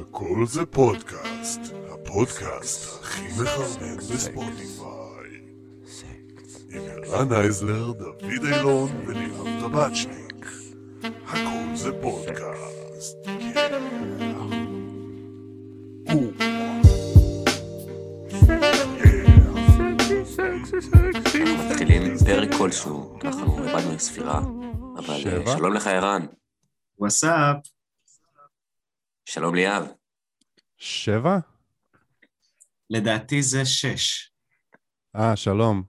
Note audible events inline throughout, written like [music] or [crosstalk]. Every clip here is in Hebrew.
הכל זה פודקאסט, הפודקאסט הכי מחרמן בספוטיפיי. עם ערן אייזלר, דוד אילון וליאם טבצ'ניק. הכל זה פודקאסט. או. אנחנו מתחילים פרק כלשהו, אנחנו איבדנו עם ספירה, אבל? שלום לך ערן, וואסאפ, שלום ליאב. שבע? לדעתי זה שש. אה, שלום.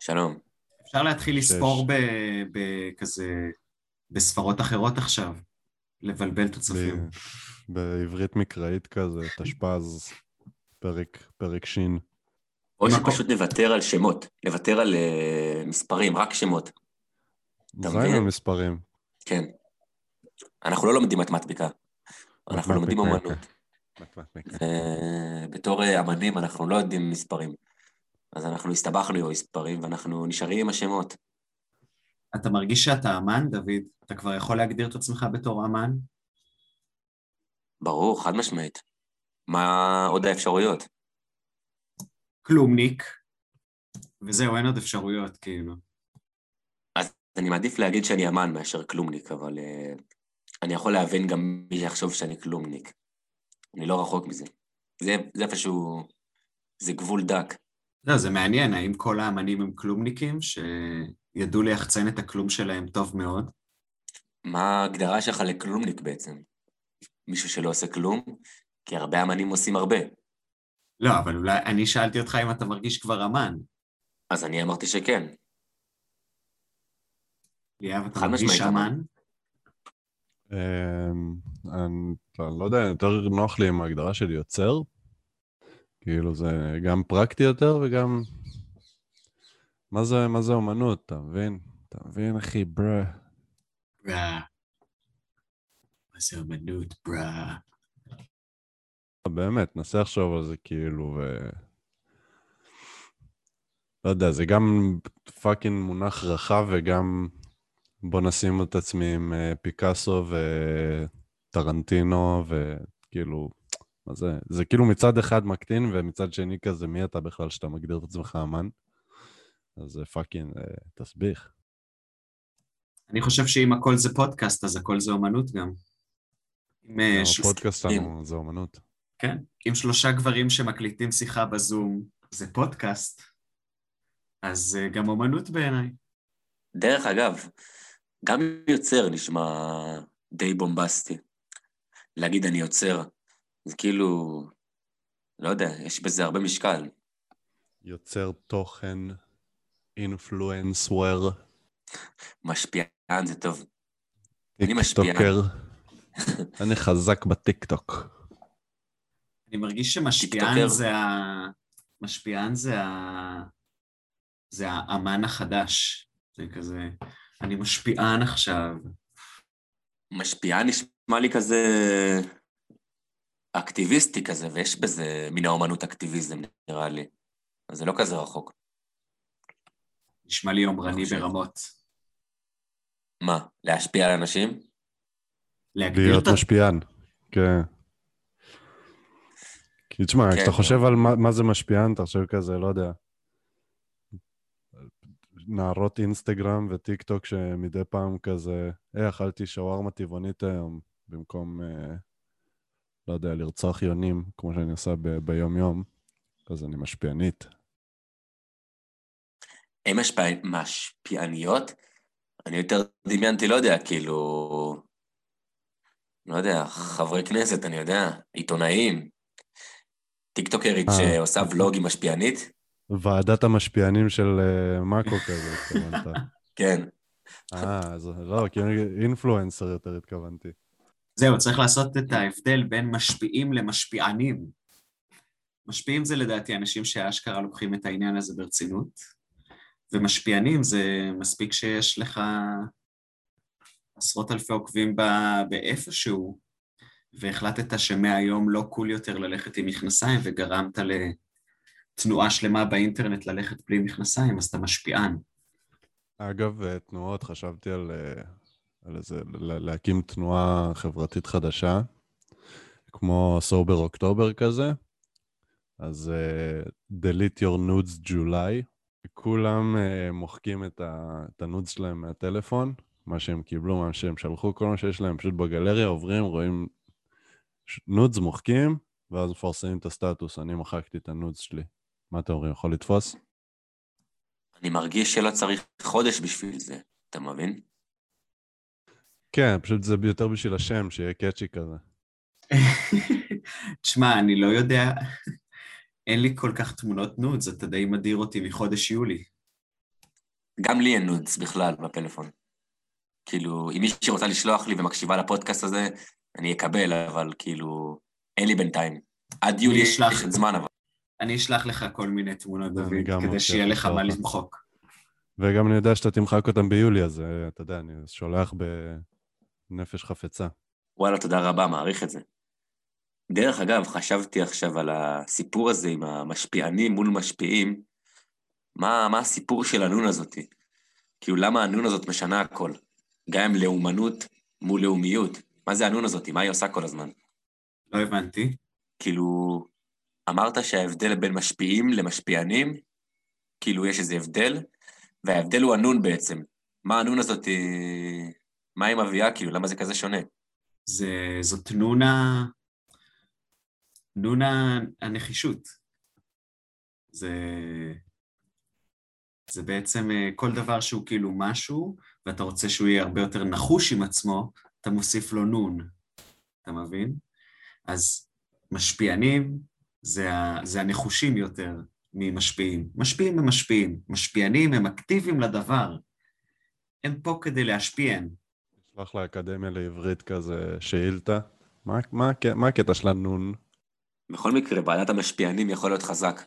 שלום. אפשר להתחיל שש. לספור ב- בכזה, בספרות אחרות עכשיו, לבלבל את הצופים. ב- בעברית מקראית כזה, תשפ"ז, פרק, פרק שין. או שפשוט נוותר על שמות, נוותר על אה, מספרים, רק שמות. זין מבין? המספרים. כן. אנחנו לא לומדים מתמטיקה, אנחנו לומדים. אומנות. מתמטיקה. ובתור אה, אמנים אנחנו לא יודעים מספרים. אז אנחנו הסתבכנו עם המספרים ואנחנו נשארים עם השמות. אתה מרגיש שאתה אמן, דוד? אתה כבר יכול להגדיר את עצמך בתור אמן? ברור, חד משמעית. מה עוד האפשרויות? כלומניק, וזהו, אין עוד אפשרויות, כאילו. אז אני מעדיף להגיד שאני אמן מאשר כלומניק, אבל uh, אני יכול להבין גם מי שיחשוב שאני כלומניק. אני לא רחוק מזה. זה, זה איפשהו... זה גבול דק. לא, זה מעניין, האם כל האמנים הם כלומניקים שידעו ליחצן את הכלום שלהם טוב מאוד? מה ההגדרה שלך לכלומניק בעצם? מישהו שלא עושה כלום? כי הרבה אמנים עושים הרבה. לא, אבל אולי, אני שאלתי אותך אם אתה מרגיש כבר אמן. אז אני אמרתי שכן. ליאב, אתה מרגיש אמן. אמ, אני לא יודע, יותר נוח לי עם ההגדרה של יוצר. כאילו זה גם פרקטי יותר וגם... מה זה, מה זה אומנות, אתה מבין? אתה מבין, אחי, ברה. ברה. מה זה אמנות, bruh? באמת, נסה לחשוב על זה כאילו, ו... לא יודע, זה גם fucking מונח רחב וגם בוא נשים את עצמי עם אה, פיקאסו וטרנטינו וכאילו, מה זה? זה כאילו מצד אחד מקטין ומצד שני כזה, מי אתה בכלל שאתה מגדיר את עצמך אמן? אז זה fucking אה, תסביך. אני חושב שאם הכל זה פודקאסט, אז הכל זה אומנות גם. אם, אה, של- הפודקאסט שלנו זה אומנות. כן, אם שלושה גברים שמקליטים שיחה בזום זה פודקאסט, אז אה, גם אומנות בעיניי. דרך אגב, גם יוצר נשמע די בומבסטי. להגיד אני יוצר, זה כאילו, לא יודע, יש בזה הרבה משקל. יוצר תוכן, אינפלואנסוור, משפיען זה טוב. אני משפיען. [laughs] אני חזק בטיקטוק. אני מרגיש שמשפיען. זה ה... משפיען זה ה... זה האמן החדש. זה כזה, אני משפיען עכשיו. משפיען נשמע לי כזה אקטיביסטי כזה, ויש בזה מן האומנות אקטיביזם, נראה לי. אז זה לא כזה רחוק. נשמע לי יומרני. ברמות. מה, להשפיע על אנשים? להגדיר להיות את. משפיען, כן. כי תשמע, כן. כשאתה חושב על מה, מה זה משפיען, אתה חושב כזה, לא יודע, נערות אינסטגרם וטיק טוק שמדי פעם כזה, היי, אכלתי שווארמה טבעונית היום, במקום, אה, לא יודע, לרצוח יונים, כמו שאני עושה ב- ביום-יום, אז אני משפיענית. הן משפיע... משפיעניות? אני יותר דמיינתי, לא יודע, כאילו... לא יודע, חברי כנסת, אני יודע, עיתונאים, טיקטוקרית אה. שעושה ולוגים משפיענית? ועדת המשפיענים של אה, מאקו כזה, התכוונת. [laughs] כן. אה, אז לא, כאילו אינפלואנסר יותר התכוונתי. זהו, צריך לעשות את ההבדל בין משפיעים למשפיענים. משפיעים זה לדעתי אנשים שאשכרה לוקחים את העניין הזה ברצינות, ומשפיענים זה מספיק שיש לך עשרות אלפי עוקבים ב- באיפשהו, והחלטת שמהיום לא קול יותר ללכת עם מכנסיים, וגרמת לתנועה שלמה באינטרנט ללכת בלי מכנסיים, אז אתה משפיען. אגב, אה, תנועות, חשבתי על... אה, על איזה, לה- להקים תנועה חברתית חדשה, כמו Sober October כזה. אז uh, delete your nudes July. כולם uh, מוחקים את, ה, את ה nudes שלהם מהטלפון, מה שהם קיבלו, מה שהם שלחו, כל מה שיש להם פשוט בגלריה, עוברים, רואים nudes מוחקים, ואז מפרסמים את הסטטוס, אני מחקתי את ה nudes שלי. מה אתם אומרים, יכול לתפוס? אני מרגיש שלא צריך חודש בשביל זה, אתה מבין? כן, פשוט זה יותר בשביל השם, שיהיה catchy כזה. [laughs] תשמע, אני לא יודע, אין לי כל כך תמונות nudes, אתה די מדיר אותי מחודש יולי. גם לי אין nudes בכלל בפלאפון. כאילו, אם מישהי רוצה לשלוח לי ומקשיבה לפודקאסט הזה, אני אקבל, אבל כאילו, אין לי בינתיים. עד יולי יש. עוד זמן, אבל... אני אשלח לך כל מיני תמונות, דוד, כדי מבטיח שיהיה לך לשלוח מה. למחוק. וגם אני יודע שאתה תמחק אותם ביולי, אז אה, אתה יודע, אני שולח בנפש חפצה. וואלה, תודה רבה, מעריך את זה. דרך אגב, חשבתי עכשיו על הסיפור הזה עם המשפיענים מול משפיעים. מה, מה הסיפור של הנון הזאתי? כאילו, למה הנון הזאת משנה הכל? גם עם לאומנות מול לאומיות. מה זה הנון הזאתי? מה היא עושה כל הזמן? לא הבנתי. כאילו, אמרת שההבדל בין משפיעים למשפיענים, כאילו יש איזה הבדל, וההבדל הוא הנון בעצם. מה הנון הזאת, היא- מה היא מביאה, כאילו, למה זה כזה שונה? זה, זאת נונה, נונה הנחישות. זה, זה בעצם אה, כל דבר שהוא כאילו משהו, ואתה רוצה שהוא יהיה הרבה יותר נחוש עם עצמו, אתה מוסיף לו נון, אתה מבין? אז משפיענים זה, ה, זה הנחושים יותר ממשפיעים. משפיעים הם משפיעים, משפיענים הם אקטיביים לדבר. הם פה כדי להשפיען. נשלח לאקדמיה לעברית כזה שאילתה. מה, מה, מה הקטע של הנון? בכל מקרה, ועדת המשפיענים יכול להיות חזק.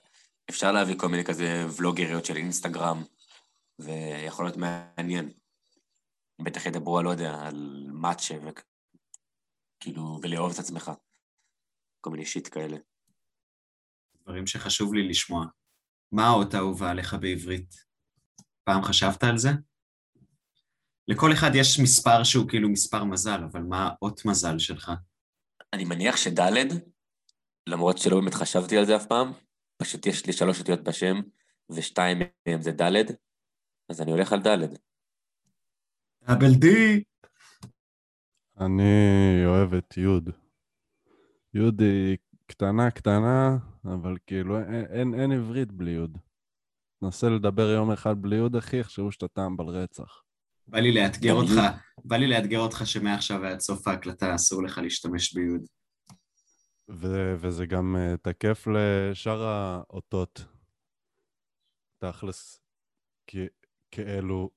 אפשר להביא כל מיני כזה ולוגריות של אינסטגרם, ויכול להיות מעניין. בטח ידברו, לא יודע, על מאצ'ה, וכאילו, ולאהוב את עצמך. כל מיני שיט כאלה. דברים שחשוב לי לשמוע. מה האות האהובה עליך בעברית? פעם חשבת על זה? לכל אחד יש מספר שהוא כאילו מספר מזל, אבל מה האות מזל שלך? אני מניח שד', למרות שלא באמת חשבתי על זה אף פעם, פשוט יש לי שלוש אותיות בשם, ושתיים מהם זה ד', אז אני הולך על ד'. דאבל די! אני אוהב את יוד. יוד היא קטנה קטנה, אבל כאילו אין, אין, אין עברית בלי יוד. נסה לדבר יום אחד בלי יוד, אחי, יחשבו שאתה טמבל רצח. בא לי לאתגר אותך. בא לי לאתגר אותך שמעכשיו ועד סוף ההקלטה אסור לך להשתמש ביוד. ו- וזה גם uh, תקף לשאר האותות. תכלס, כ- כאלו,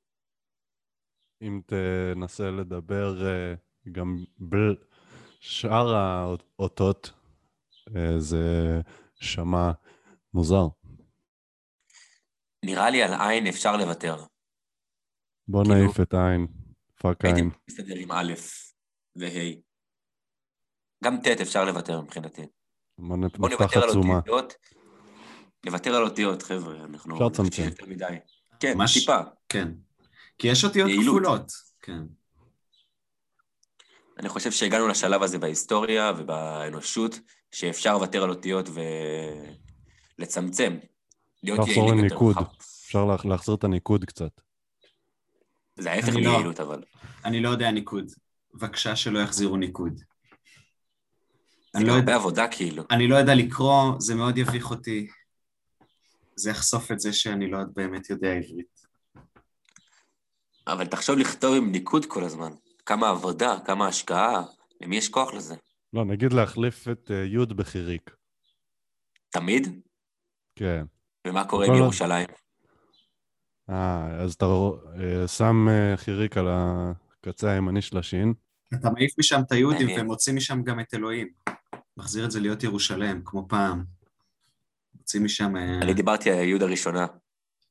אם תנסה לדבר uh, גם בשאר האותות, uh, זה שמע מוזר. נראה לי על עין אפשר לוותר. בוא כאילו- נעיף את העין, fuck הייתי עין. מסתדר עם א' וה'. גם ט' אפשר לוותר מבחינתי. בוא נפתח נוותר על עצומה. אותיות. נוותר על אותיות, חבר'ה, אנחנו... אפשר לצמצם. כן, ממש- טיפה. כן. כי יש אותיות. כפולות. כן. אני חושב שהגענו לשלב הזה בהיסטוריה ובאנושות, שאפשר לוותר על אותיות ולצמצם. להיות לחזור יעילים יותר. לניקוד. אפשר לה- להחזיר את הניקוד קצת. זה ההפך לא. מיעילות, אבל. אני לא יודע ניקוד. בבקשה שלא יחזירו ניקוד. זה אני לא יודע, הרבה עבודה, כאילו. אני לא יודע לקרוא, זה מאוד יביך אותי. זה יחשוף את זה שאני לא באמת יודע עברית. אבל תחשוב לכתוב עם ניקוד כל הזמן. כמה עבודה, כמה השקעה, למי יש כוח לזה? לא, נגיד להחליף את אה, יוד בחיריק. תמיד? כן. ומה קורה עם ירושלים? אה, אז אתה אה, שם אה, חיריק על הקצה הימני של השין. אתה מעיף משם את היהודים. ומוציא משם גם את אלוהים. מחזיר את זה להיות ירושלם, כמו פעם. מוציא משם... אני דיברתי על היהוד הראשונה.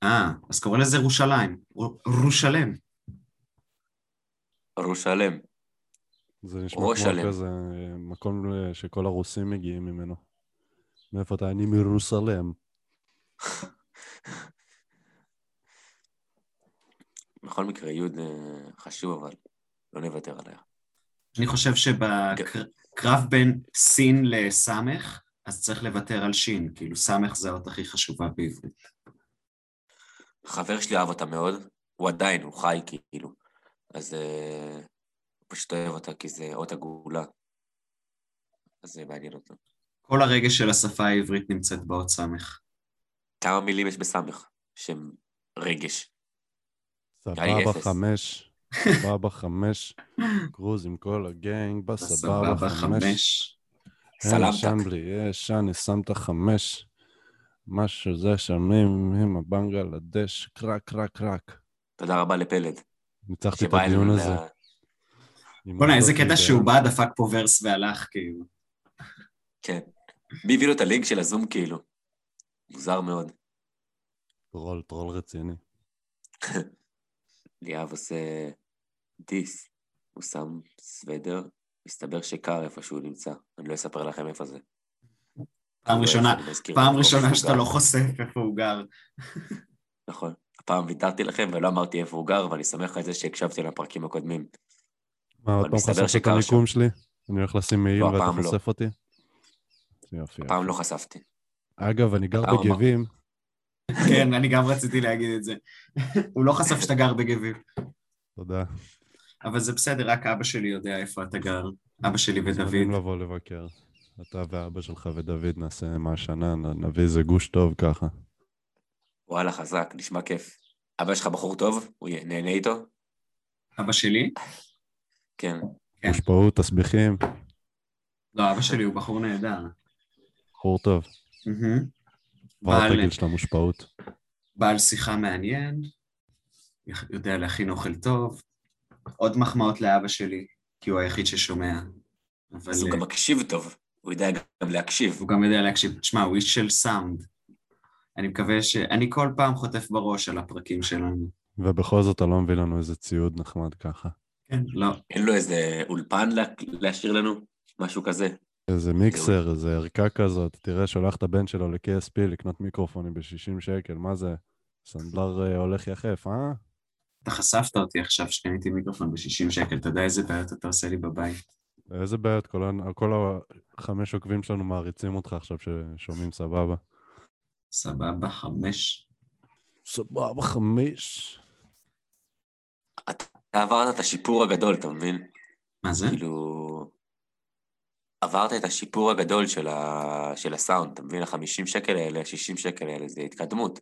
אה, אז קורא לזה ירושלים. ירושלם. ירושלם. זה נשמע כמו שלם. כזה אה, מקום אה, שכל הרוסים מגיעים ממנו. מאיפה אתה? אני מירוסלם. [laughs] בכל מקרה, יוד אה, חשוב, אבל לא נוותר עליה. אני חושב שבקרב בין סין לסמך, אז צריך לוותר על שין, כאילו סמך זה האות הכי חשובה בעברית. חבר שלי אהב אותה מאוד, הוא עדיין, הוא חי כאילו, אז uh, פשוט אוהב אותה כי זה אות עגולה, אז זה מעניין אותו. כל הרגש של השפה העברית נמצאת באות סמך. כמה מילים יש בסמך שהם רגש? סבבה חמש, סבבה חמש, קרוז עם כל הגנג, בסבבה חמש. סלמתק. שם בלי יש, אני שם את החמש. משהו זה שמים עם הדש, קרק, קרק, קרק. תודה רבה לפלד. ניצחתי את הדיון הזה. בוא'נה, איזה קטע שהוא בא, דפק פה verse והלך, כאילו. כן. מי הביא לו את הלינק של הזום כאילו? מוזר מאוד. טרול, טרול רציני. [laughs] ליאב עושה diss. הוא שם סוודר, מסתבר שקר איפה שהוא נמצא. אני לא אספר לכם איפה זה. פעם לא ראשונה, פעם ראשונה שאתה. לא חושף איפה הוא גר. נכון. הפעם ויתרתי לכם ולא אמרתי איפה הוא גר, ואני שמח על זה שהקשבתי לפרקים הקודמים. מה, עוד פעם חשפת את המיקום שלי? אני הולך לשים מעיל לא, ואתה הפעם לא. חושף אותי? יופי. הפעם. לא חשפתי. אגב, אני גר בגבים, כן, אני גם רציתי להגיד את זה. הוא לא חשף שאתה גר בגביב. תודה. אבל זה בסדר, רק אבא שלי יודע איפה אתה גר. אבא שלי מוזמנים ודוד. לבוא לבקר. אתה ואבא שלך ודוד נעשה מהשנה, נביא איזה גוש טוב ככה. וואלה, חזק, נשמע כיף. אבא שלך בחור טוב? הוא נהנה איתו? אבא שלי? כן. כן. מושפעות, תסביכים, לא, אבא שלי הוא בחור נהדר. בחור טוב. כבר את הגיל של המושפעות. בעל שיחה מעניין, יודע להכין אוכל טוב. עוד מחמאות לאבא שלי, כי הוא היחיד ששומע. אבל אז הוא אה, גם מקשיב טוב. הוא יודע גם להקשיב. הוא גם יודע להקשיב. תשמע, הוא איש של סאונד. אני מקווה ש... אני כל פעם חוטף בראש על הפרקים שלנו. ובכל זאת אתה לא מביא לנו איזה ציוד נחמד ככה. כן, לא. אין לו איזה אולפן לה- להשאיר לנו? משהו כזה. איזה מיקסר, איזה ערכה כזאת. תראה, שולח את הבן שלו ל-KSP לקנות מיקרופונים ב-60 שקל, מה זה? סנדלר אה, הולך יחף, אה? אתה חשפת אותי עכשיו שקניתי מיקרופון ב-60 שקל, אתה יודע איזה בעיות אתה עושה לי בבית. איזה בעיות, כל, כל החמש עוקבים שלנו מעריצים אותך עכשיו ששומעים סבבה. סבבה, חמש. סבבה, חמש. אתה עברת את השיפור הגדול, אתה מבין? מה זה? כאילו... עברת את השיפור הגדול של, ה... של הסאונד, אתה מבין? ה-50 שקל האלה, ה-60 שקל האלה, זה התקדמות.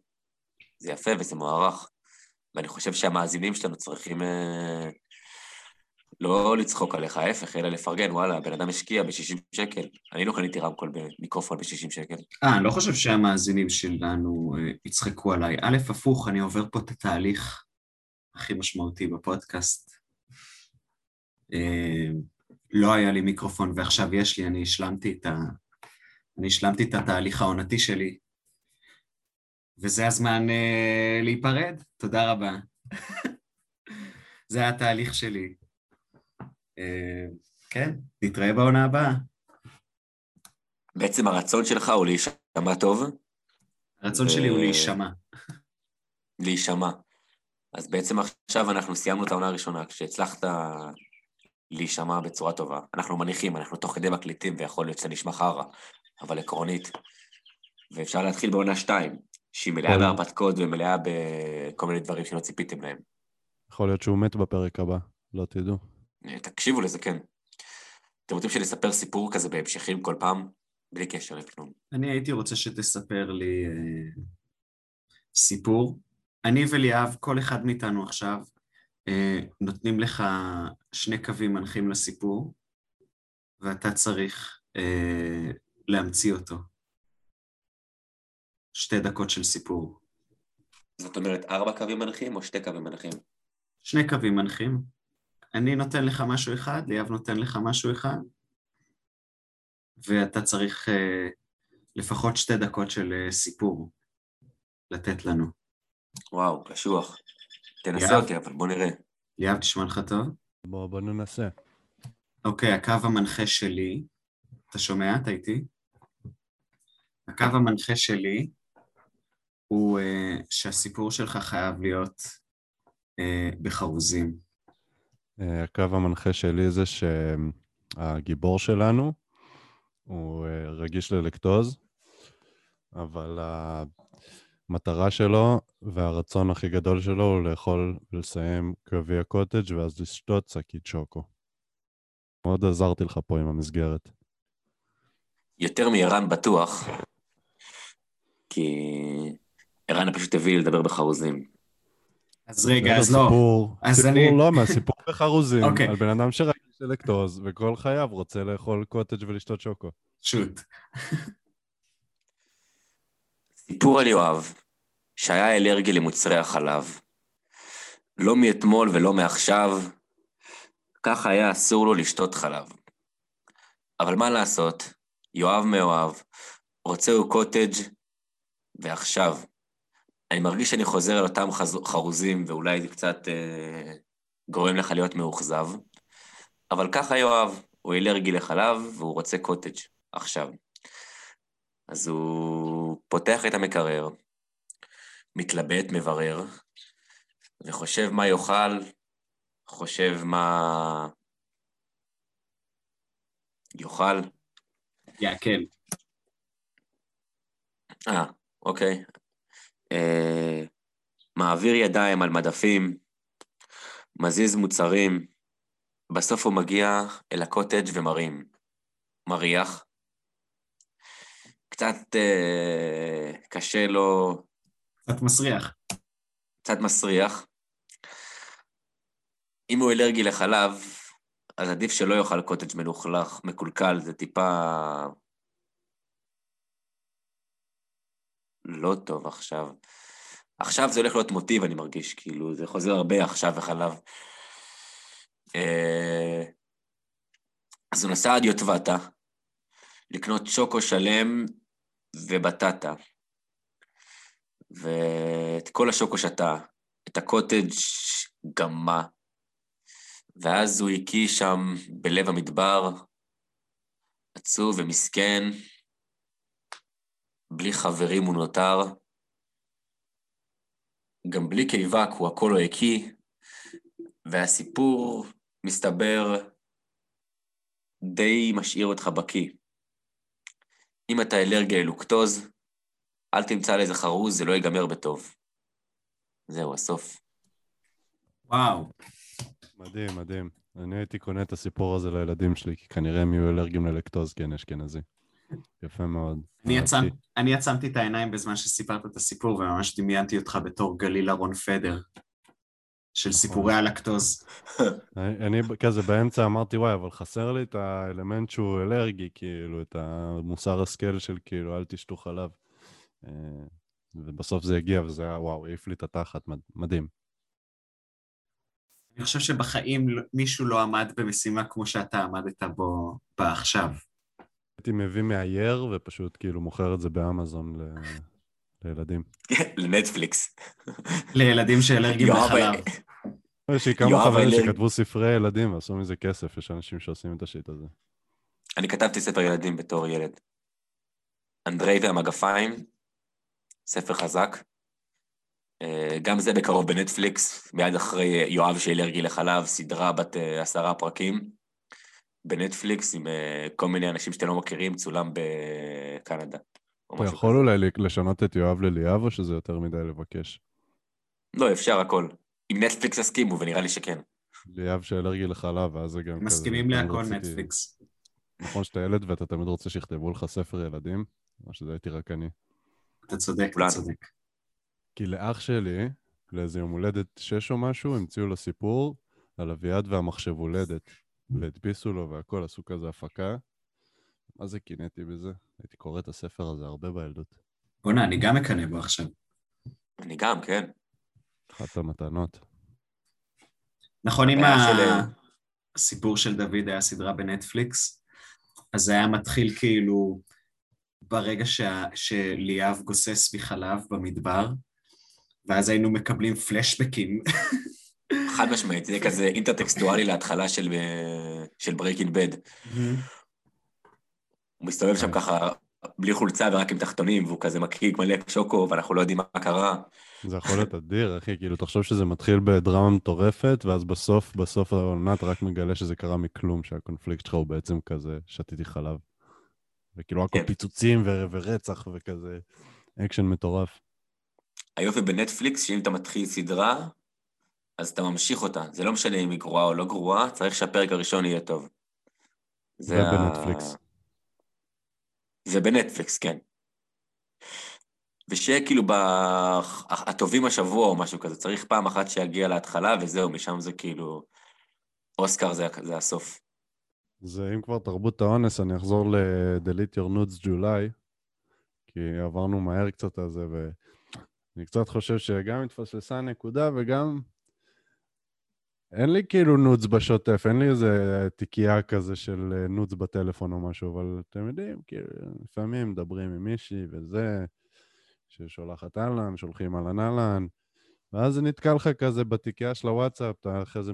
זה יפה וזה מוערך. ואני חושב שהמאזינים שלנו צריכים אה, לא לצחוק עליך, ההפך, אלא לפרגן, וואלה, הבן אדם השקיע ב-60 שקל. אני לא קניתי רמקול במיקרופון ב-60 שקל. אה, אני לא חושב שהמאזינים שלנו אה, יצחקו עליי. א', הפוך, אני עובר פה את התהליך הכי משמעותי בפודקאסט. אה, לא היה לי מיקרופון ועכשיו יש לי, אני השלמתי את ה... אני השלמתי את התהליך העונתי שלי. וזה הזמן אה, להיפרד, תודה רבה. [laughs] זה התהליך שלי. אה, כן, נתראה בעונה הבאה. בעצם הרצון שלך הוא להישמע טוב, הרצון ו- שלי הוא להישמע. להישמע. אז בעצם עכשיו אנחנו סיימנו את העונה הראשונה, כשהצלחת להישמע בצורה טובה. אנחנו מניחים, אנחנו תוך כדי מקליטים, ויכול להיות שזה נשמע חרא, אבל עקרונית. ואפשר להתחיל בעונה שתיים, שהיא מלאה כן. בהרפתקאות ומלאה בכל מיני דברים שלא ציפיתם להם. יכול להיות שהוא מת בפרק הבא, לא תדעו. אה, תקשיבו לזה, כן. אתם רוצים שנספר סיפור כזה בהמשכים כל פעם? בלי קשר לכלום. אני הייתי רוצה שתספר לי אה, סיפור. אני וליאב, כל אחד מאיתנו עכשיו, אה, נותנים לך שני קווים מנחים לסיפור, ואתה צריך אה, להמציא אותו. שתי דקות של סיפור. זאת אומרת, ארבע קווים מנחים או שתי קווים מנחים? שני קווים מנחים. אני נותן לך משהו אחד, ליאב נותן לך משהו אחד, ואתה צריך אה, לפחות שתי דקות של אה, סיפור לתת לנו. וואו, קשוח. תנסה. אותי, אבל בוא נראה. ליאב, נשמע לך טוב? בוא, בוא ננסה. אוקיי, הקו המנחה שלי, אתה שומע? אתה איתי? הקו המנחה שלי הוא uh, שהסיפור שלך חייב להיות uh, בחרוזים. אה, הקו המנחה שלי זה שהגיבור שלנו הוא אה, רגיש ללקטוז, אבל המטרה שלו והרצון הכי גדול שלו הוא לאכול ולסיים גביע קוטג' ואז לשתות שקית שוקו. מאוד עזרתי לך פה עם המסגרת. יותר מערן בטוח, כי ערן פשוט הביא לי לדבר בחרוזים. אז רגע, אז לא. סיפור, אז סיפור אני- לא, מהסיפור בחרוזים, אוקיי. על בן אדם שרגיש ללקטוז וכל חייו רוצה לאכול קוטג' ולשתות שוקו. שוט. סיפור על יואב, שהיה אלרגי למוצרי החלב. לא מאתמול ולא מעכשיו, ככה היה אסור לו לשתות חלב. אבל מה לעשות, יואב מאוהב, רוצה הוא קוטג' ועכשיו. אני מרגיש שאני חוזר על אותם חז... חרוזים, ואולי זה קצת אה, גורם לך להיות מאוכזב, אבל ככה יואב, הוא אלרגי לחלב והוא רוצה קוטג' עכשיו. אז הוא פותח את המקרר, מתלבט, מברר, וחושב מה יאכל, חושב מה יאכל. יעקל. אה, אוקיי. אה, מעביר ידיים על מדפים, מזיז מוצרים, בסוף הוא מגיע אל הקוטג' ומרים. מריח. קצת אה, קשה לו, קצת מסריח. קצת מסריח. אם הוא אלרגי לחלב, אז עדיף שלא יאכל קוטג' מלוכלך, מקולקל, זה טיפה... לא טוב עכשיו. עכשיו זה הולך להיות מוטיב, אני מרגיש, כאילו, זה חוזר הרבה עכשיו וחלב. אה, אז הוא נסע עד יוטבתה, לקנות שוקו שלם ובטטה. ואת כל השוקו שתה, את הקוטג' גמה, ואז הוא הקיא שם בלב המדבר, עצוב ומסכן, בלי חברים הוא נותר, גם בלי קיבה, כי הוא הכל לא הקיא, והסיפור, מסתבר, די משאיר אותך בקיא. אם אתה אלרגיה ללוקטוז, אל תמצא על איזה חרוז, זה לא ייגמר בטוב. זהו, הסוף. וואו. מדהים, מדהים. אני הייתי קונה את הסיפור הזה לילדים שלי, כי כנראה הם יהיו אלרגיים ללקטוז, אני אשכנזי. יפה מאוד. אני, עצמתי את העיניים בזמן שסיפרת את הסיפור, וממש דמיינתי אותך בתור גליל אהרון פדר, של סיפורי הלקטוז. [laughs] אני, כזה באמצע אמרתי, וואי, אבל חסר לי את האלמנט שהוא אלרגי, כאילו, את המוסר השכל של כאילו, אל תשתו חלב. אה, ובסוף זה הגיע, וזה היה, וואו, העיף לי את התחת, מד- מדהים. אני חושב שבחיים לא- מישהו לא עמד במשימה כמו שאתה עמדת בו בה עכשיו. הייתי מביא מאייר ופשוט כאילו מוכר את זה באמזון ל... לילדים. [laughs] לנטפליקס. לילדים שאלרגיים לחלב. יש לי כמה חברים. שכתבו ספרי ילדים ועשו מזה כסף, יש אנשים שעושים את השיט הזה. אני כתבתי ספר ילדים בתור ילד. אנדרי והמגפיים, ספר חזק. אה, גם זה בקרוב בנטפליקס, מיד אחרי אה, יואב שאלרגי לחלב, סדרה בת אה, עשרה פרקים. בנטפליקס עם כל מיני אנשים שאתם לא מכירים, צולם בקנדה. אתה יכול כזה. אולי לשנות את יואב לליאב, או שזה יותר מדי לבקש? לא, אפשר הכל. אם נטפליקס יסכימו, ונראה לי שכן. ליאב שאלרגי לחלב, ואז זה גם כזה... מסכימים להכל נטפליקס. נכון שאתה ילד ואתה תמיד רוצה שיכתבו לך ספר ילדים, או שזה הייתי רק אני. אתה צודק, אתה. צודק. כי לאח שלי, לאיזה יום הולדת שש או משהו, המציאו לו סיפור על אביעד והמחשב הולדת. והדפיסו לו והכל, עשו כזה הפקה. מה זה קינאתי בזה? הייתי קורא את הספר הזה הרבה בילדות. בואנה, אני גם מקנא בו עכשיו. אני גם, כן. אחת המתנות. נכון, אם הבעיה ה- של- הסיפור של דוד היה סדרה בנטפליקס, אז זה היה מתחיל כאילו ברגע שה- שליאב גוסס מחלב במדבר, ואז היינו מקבלים פלשבקים. חד משמעית, זה כזה אינטרטקסטואלי להתחלה של, אה, של Breaking Bad. הוא מסתובב שם ככה בלי חולצה ורק עם תחתונים, והוא כזה מקיא מלא שוקו, ואנחנו לא יודעים מה קרה. זה יכול להיות אדיר, אחי, כאילו, תחשוב שזה מתחיל בדרמה מטורפת, ואז בסוף, בסוף העונה אתה רק מגלה שזה קרה מכלום, שהקונפליקט שלך הוא בעצם כזה, שתיתי חלב. וכאילו, הכל כן. פיצוצים ו- ורצח וכזה, אקשן מטורף. היופי בנטפליקס, שאם אתה מתחיל סדרה, אז אתה ממשיך אותה. זה לא משנה אם היא גרועה או לא גרועה, צריך שהפרק הראשון יהיה טוב. זה ה- בנטפליקס. זה בנטפליקס, כן. ושיהיה כאילו ב... הטובים השבוע או משהו כזה, צריך פעם אחת שיגיע להתחלה וזהו, משם זה כאילו... אוסקר זה, זה הסוף. זה אם כבר תרבות האונס, אני אחזור ל-Delete Your Nudes July, כי עברנו מהר קצת על זה, ואני קצת חושב שגם התפספסה הנקודה וגם אין לי כאילו nudes בשוטף, אין לי איזה תיקייה כזה של אה, nudes בטלפון או משהו, אבל אתם יודעים, כאילו, לפעמים מדברים עם מישהי וזה, ששולחת אהלן, שולחים אהלן אהלן, ואז זה נתקע לך כזה בתיקייה של הוואטסאפ, אתה אחרי זה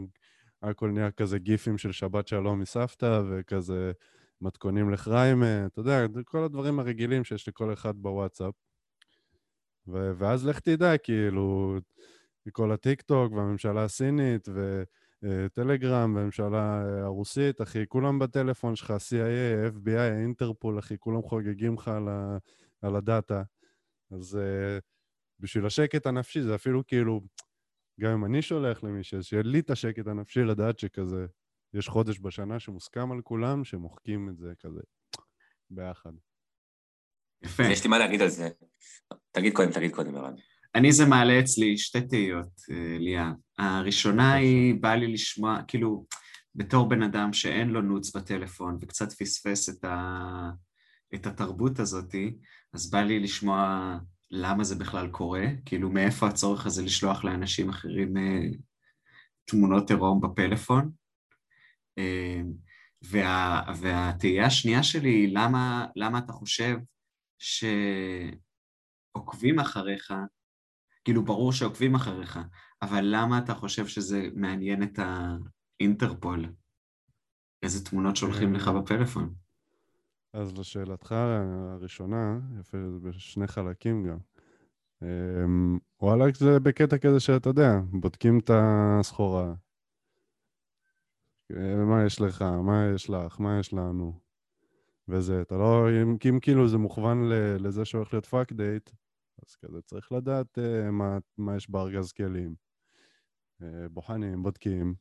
הכל נהיה כזה גיפים של שבת שלום מסבתא, וכזה מתכונים לחריימה, אתה יודע, כל הדברים הרגילים שיש לכל אחד בוואטסאפ. ו- ואז לך תדע, כאילו, כל הטיק-טוק והממשלה הסינית וטלגרם והממשלה הרוסית, אחי, כולם בטלפון שלך, CIA, FBI, אינטרפול, אחי, כולם חוגגים לך על הדאטה. אז uh, בשביל השקט הנפשי, זה אפילו כאילו, גם אם אני שולח למישהו, אז שיהיה לי את השקט הנפשי לדעת שכזה, יש חודש בשנה שמוסכם על כולם, שמוחקים את זה כזה ביחד. יפה. יש לי מה להגיד על זה. תגיד קודם, תגיד קודם, ערן. אני זה מעלה אצלי שתי תהיות, אה, ליה. הראשונה היא, בא לי לשמוע, כאילו, בתור בן אדם שאין לו נוץ בטלפון וקצת פספס את, ה... את התרבות הזאתי, אז בא לי לשמוע למה זה בכלל קורה, כאילו מאיפה הצורך הזה לשלוח לאנשים אחרים אה, תמונות עירום בפלאפון. אה, וה... והתהייה השנייה שלי היא למה, למה אתה חושב שעוקבים אחריך כאילו, ברור שעוקבים אחריך, אבל למה אתה חושב שזה מעניין את האינטרפול? איזה תמונות שולחים לך בפלאפון? אז לשאלתך הראשונה, יפה, זה בשני חלקים גם. אמ, וואלכ זה בקטע כזה שאתה יודע, בודקים את הסחורה. אה, מה יש לך, מה יש לך, מה יש לנו. וזה, אתה לא, אם, אם כאילו זה מוכוון לזה שהולך להיות fuck date, אז כזה צריך לדעת uh, מה, מה יש בארגז כלים. Uh, בוחנים, בודקים.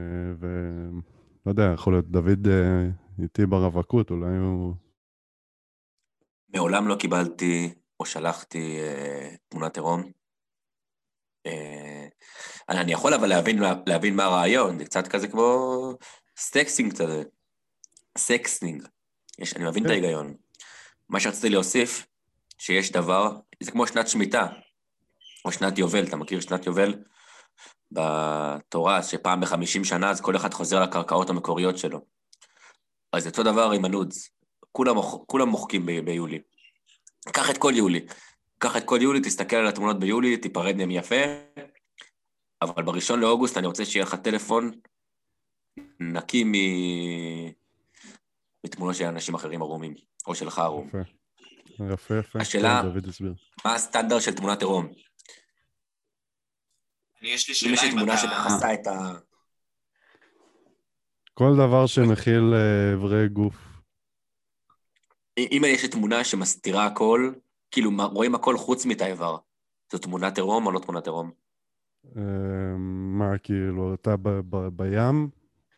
Uh, ולא יודע, יכול להיות דוד uh, איתי ברווקות, אולי הוא... מעולם לא קיבלתי או שלחתי אה, תמונת עירום. אה, אני יכול אבל להבין, להבין מה הרעיון, זה קצת כזה כמו sexting כזה. sexting. יש, אני מבין את כן. ההיגיון. מה שרציתי להוסיף, שיש דבר, זה כמו שנת שמיטה, או שנת יובל, אתה מכיר שנת יובל? בתורה, שפעם בחמישים שנה, אז כל אחד חוזר לקרקעות המקוריות שלו. אז אותו דבר עם ה nudes. כולם, כולם מוחקים ב- ביולי. קח את כל יולי. קח את כל יולי, תסתכל על התמונות ביולי, תיפרד מהם יפה, אבל בראשון לאוגוסט אני רוצה שיהיה לך טלפון נקי מ... מתמונות של אנשים אחרים ערומים, או שלך ערום. יפה. יפה, יפה. השאלה- כן. מה הסטנדרט של תמונת עירום? יש לי אם יש לי תמונה שמכסה את ה... כל דבר שמכיל אה, אברי גוף. אם יש לי תמונה שמסתירה הכל, כאילו רואים הכל חוץ מאת האיבר, זו תמונת עירום או לא תמונת עירום? אה, מה, כאילו, אתה בים,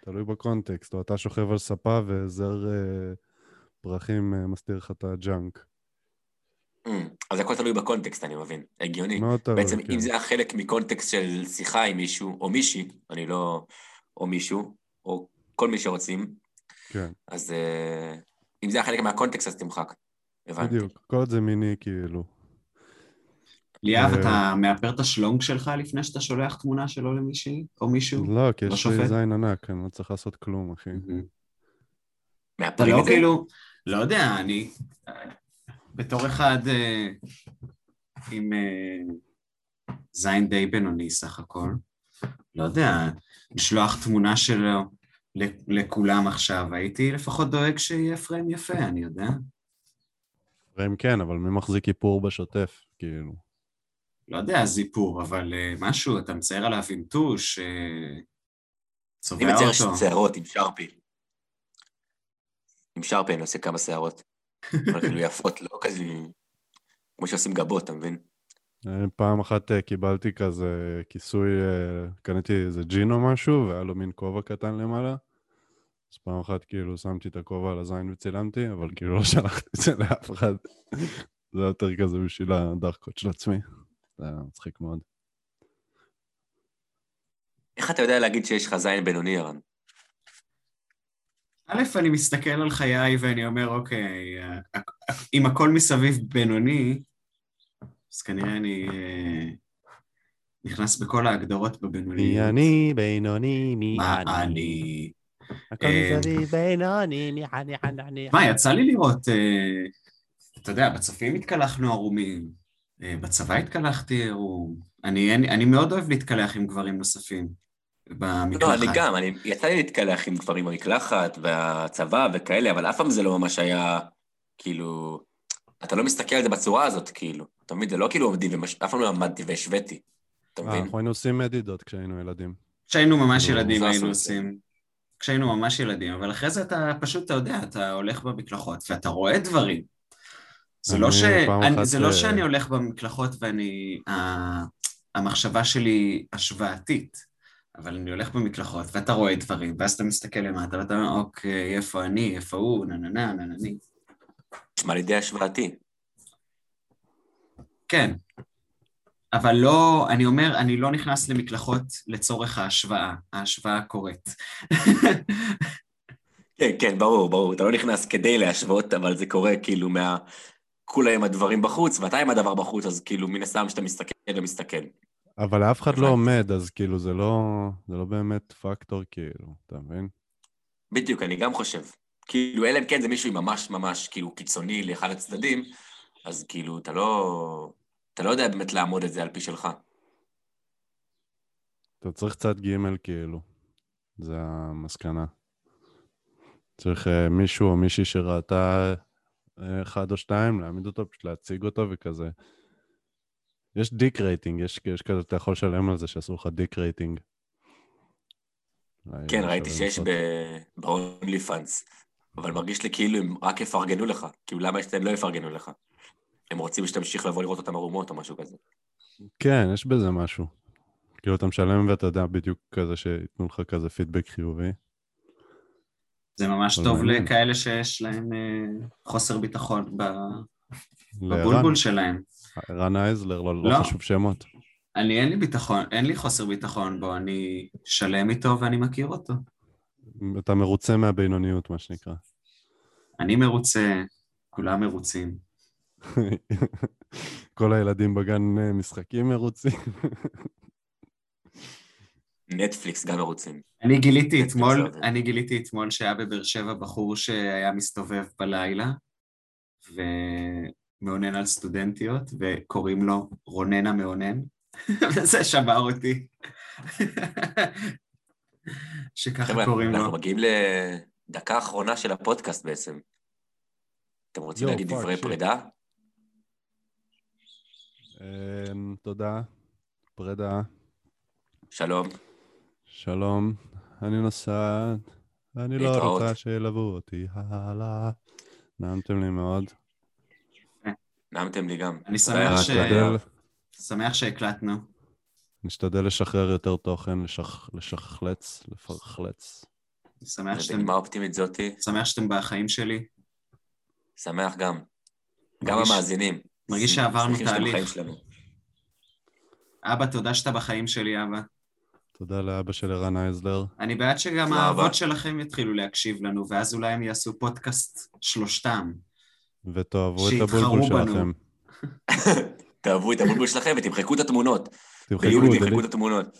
תלוי בקונטקסט, או אתה שוכב על ספה וזר אה, פרחים אה, מסתיר לך את הג'אנק. Mm, אז הכל תלוי בקונטקסט, אני מבין. הגיוני. מאוד תלוי, בעצם כן. אם זה היה חלק מקונטקסט של שיחה עם מישהו, או מישהי, אני לא... או מישהו, או כל מי שרוצים, כן, אז אה, אם זה היה חלק מהקונטקסט, אז תמחק. הבנתי. בדיוק. כל עוד זה מיני, כאילו. ליאב, אתה מאפר את השלונג שלך לפני שאתה שולח תמונה שלו למישהי או מישהו? לא, כי לא יש לי שופט? זין ענק, אני לא צריך לעשות כלום, אחי. אתה מאפרים לא את זה? כאילו, לא יודע, אני בתור אחד אה, עם אה, זין די בינוני סך הכל, לא יודע, לשלוח תמונה שלו ל- לכולם עכשיו, הייתי לפחות דואג שיהיה פריים יפה, אני יודע. פריים כן, אבל מי מחזיק איפור בשוטף, כאילו? לא יודע, זיפור, אבל אה, משהו, אתה מצייר עליו עם טוש, אה, אני צובע מצייר אותו. שערות עם שרפי. עם שרפי אני עושה כמה שערות. [laughs] אבל כאילו יפות, לא כזה... כמו שעושים גבות, אתה מבין? פעם אחת אה, קיבלתי כזה כיסוי, אה, קניתי איזה ג'ין או משהו, והיה לו מין כובע קטן למעלה. אז פעם אחת כאילו שמתי את הכובע על הזין וצילמתי, אבל כאילו לא שלחתי את זה לאף אחד. זה היה יותר כזה בשביל הדחקות של עצמי. זה היה מצחיק מאוד. איך אתה יודע להגיד שיש לך זין בינוני, ערן? א', אני מסתכל על חיי ואני אומר, אוקיי, אם הכל מסביב בינוני, אז כנראה אני אה, נכנס בכל ההגדרות בבינוני. מי אני, בינוני, מי מה אני. אני? הכל אה, מסביב בינוני, ניחא, ניחא, ניחא. מה, יצא לי לראות, אה, אתה יודע, בצופים התקלחנו ערומים, בצבא התקלחתי ערום. אני, אני, אני מאוד אוהב להתקלח עם גברים נוספים במקלחת. לא, אני גם, אני, יצא לי להתקלח עם גברים במקלחת, והצבא וכאלה, אבל אף פעם זה לא ממש היה, כאילו... אתה לא מסתכל על זה בצורה הזאת, כאילו. אתה מבין? זה לא כאילו עומדים, ומש... אף פעם לא עמדתי והשוויתי. אתה אה, מבין? אנחנו היינו עושים מדידות כשהיינו ילדים. כשהיינו ממש נו, ילדים היינו. עושים. כשהיינו ממש ילדים, אבל אחרי זה אתה פשוט, אתה יודע, אתה הולך במקלחות ואתה רואה דברים. זה לא, ש... אני, זה לא אה, שאני הולך במקלחות ואני... המחשבה שלי השוואתית, אבל אני הולך במקלחות ואתה רואה דברים, ואז אתה מסתכל למטה ואתה אומר, אוקיי, איפה אני, איפה הוא, נה נה נה נה נה נה. נשמע לי די השוואתי. כן. אבל לא, אני אומר, אני לא נכנס למקלחות לצורך ההשוואה. ההשוואה קורית. [laughs] כן, כן, ברור, ברור. אתה לא נכנס כדי להשוות, אבל זה קורה כאילו מה... כולה עם הדברים בחוץ, ואתה עם הדבר בחוץ, אז כאילו מן הסתם שאתה מסתכל ומסתכל. אבל אף אחד לא. עומד, אז כאילו זה לא, זה לא באמת פקטור, כאילו, אתה מבין? בדיוק, אני גם חושב. כאילו, אלא אם כן זה מישהו ממש ממש כאילו קיצוני לאחד הצדדים, אז כאילו, אתה לא... אתה לא יודע באמת לעמוד את זה על פי שלך. אתה צריך צד ג' כאילו, זה המסקנה. צריך אה, מישהו או מישהי שראתה אה, אחד או שתיים, להעמיד אותו, פשוט להציג אותו וכזה. יש dick rating, יש, יש כזה, אתה יכול לשלם על זה שעשו לך dick rating. כן, לא ראיתי שיש. ב-OnlyFans, אבל מרגיש לי כאילו הם רק יפרגנו לך. כאילו, למה אצלם לא יפרגנו לך? הם רוצים שתמשיך לבוא לראות אותם ערומות או משהו כזה. כן, יש בזה משהו. כאילו, אתה משלם ואתה יודע בדיוק כזה שייתנו לך כזה פידבק חיובי. זה ממש טוב מעניין. לכאלה שיש להם אה, חוסר ביטחון בבולבול שלהם. ערן אייזלר, לא, לא לא. חשוב שמות. אני, אין לי ביטחון, אין לי חוסר ביטחון בו, אני שלם איתו ואני מכיר אותו. אתה מרוצה מהבינוניות, מה שנקרא. אני מרוצה, כולם מרוצים. [laughs] כל הילדים בגן אה, משחקים מרוצים. נטפליקס גם מרוצים. אני גיליתי אתמול. אני גיליתי אתמול שהיה בבאר שבע בחור שהיה מסתובב בלילה, ומאונן על סטודנטיות, וקוראים לו רונן המאונן, [laughs] וזה שבר אותי. [laughs] שככה קוראים לו. אנחנו מגיעים לדקה האחרונה של הפודקאסט בעצם. אתם רוצים להגיד fuck, דברי. פרידה? אמ, תודה, פרידה, שלום. שלום, אני נוסעת, אני לא. רוצה שילוו אותי הלאה. נעמתם לי מאוד. נעמתם לי גם. אני היה שמח ש- נשתדל, שמח שהקלטנו. נשתדל לשחרר יותר תוכן, לשח- לשחלץ, לפרחלץ. אני שמח שאתם, בנימה אופטימית זאתי, שמח שאתם בחיים שלי. שמח גם. גם מרגיש- המאזינים. מרגיש שעברנו תהליך. אבא, תודה שאתה בחיים שלי, אבא. תודה לאבא של ערן אייזלר. אני בעד שגם. האבות שלכם יתחילו להקשיב לנו, ואז אולי הם יעשו פודקאסט שלושתם. ותאהבו את הבולבול. שלכם. [laughs] תאהבו את הבולבול שלכם ותמחקו את התמונות. תמחקו, ביולי. תמחקו את התמונות.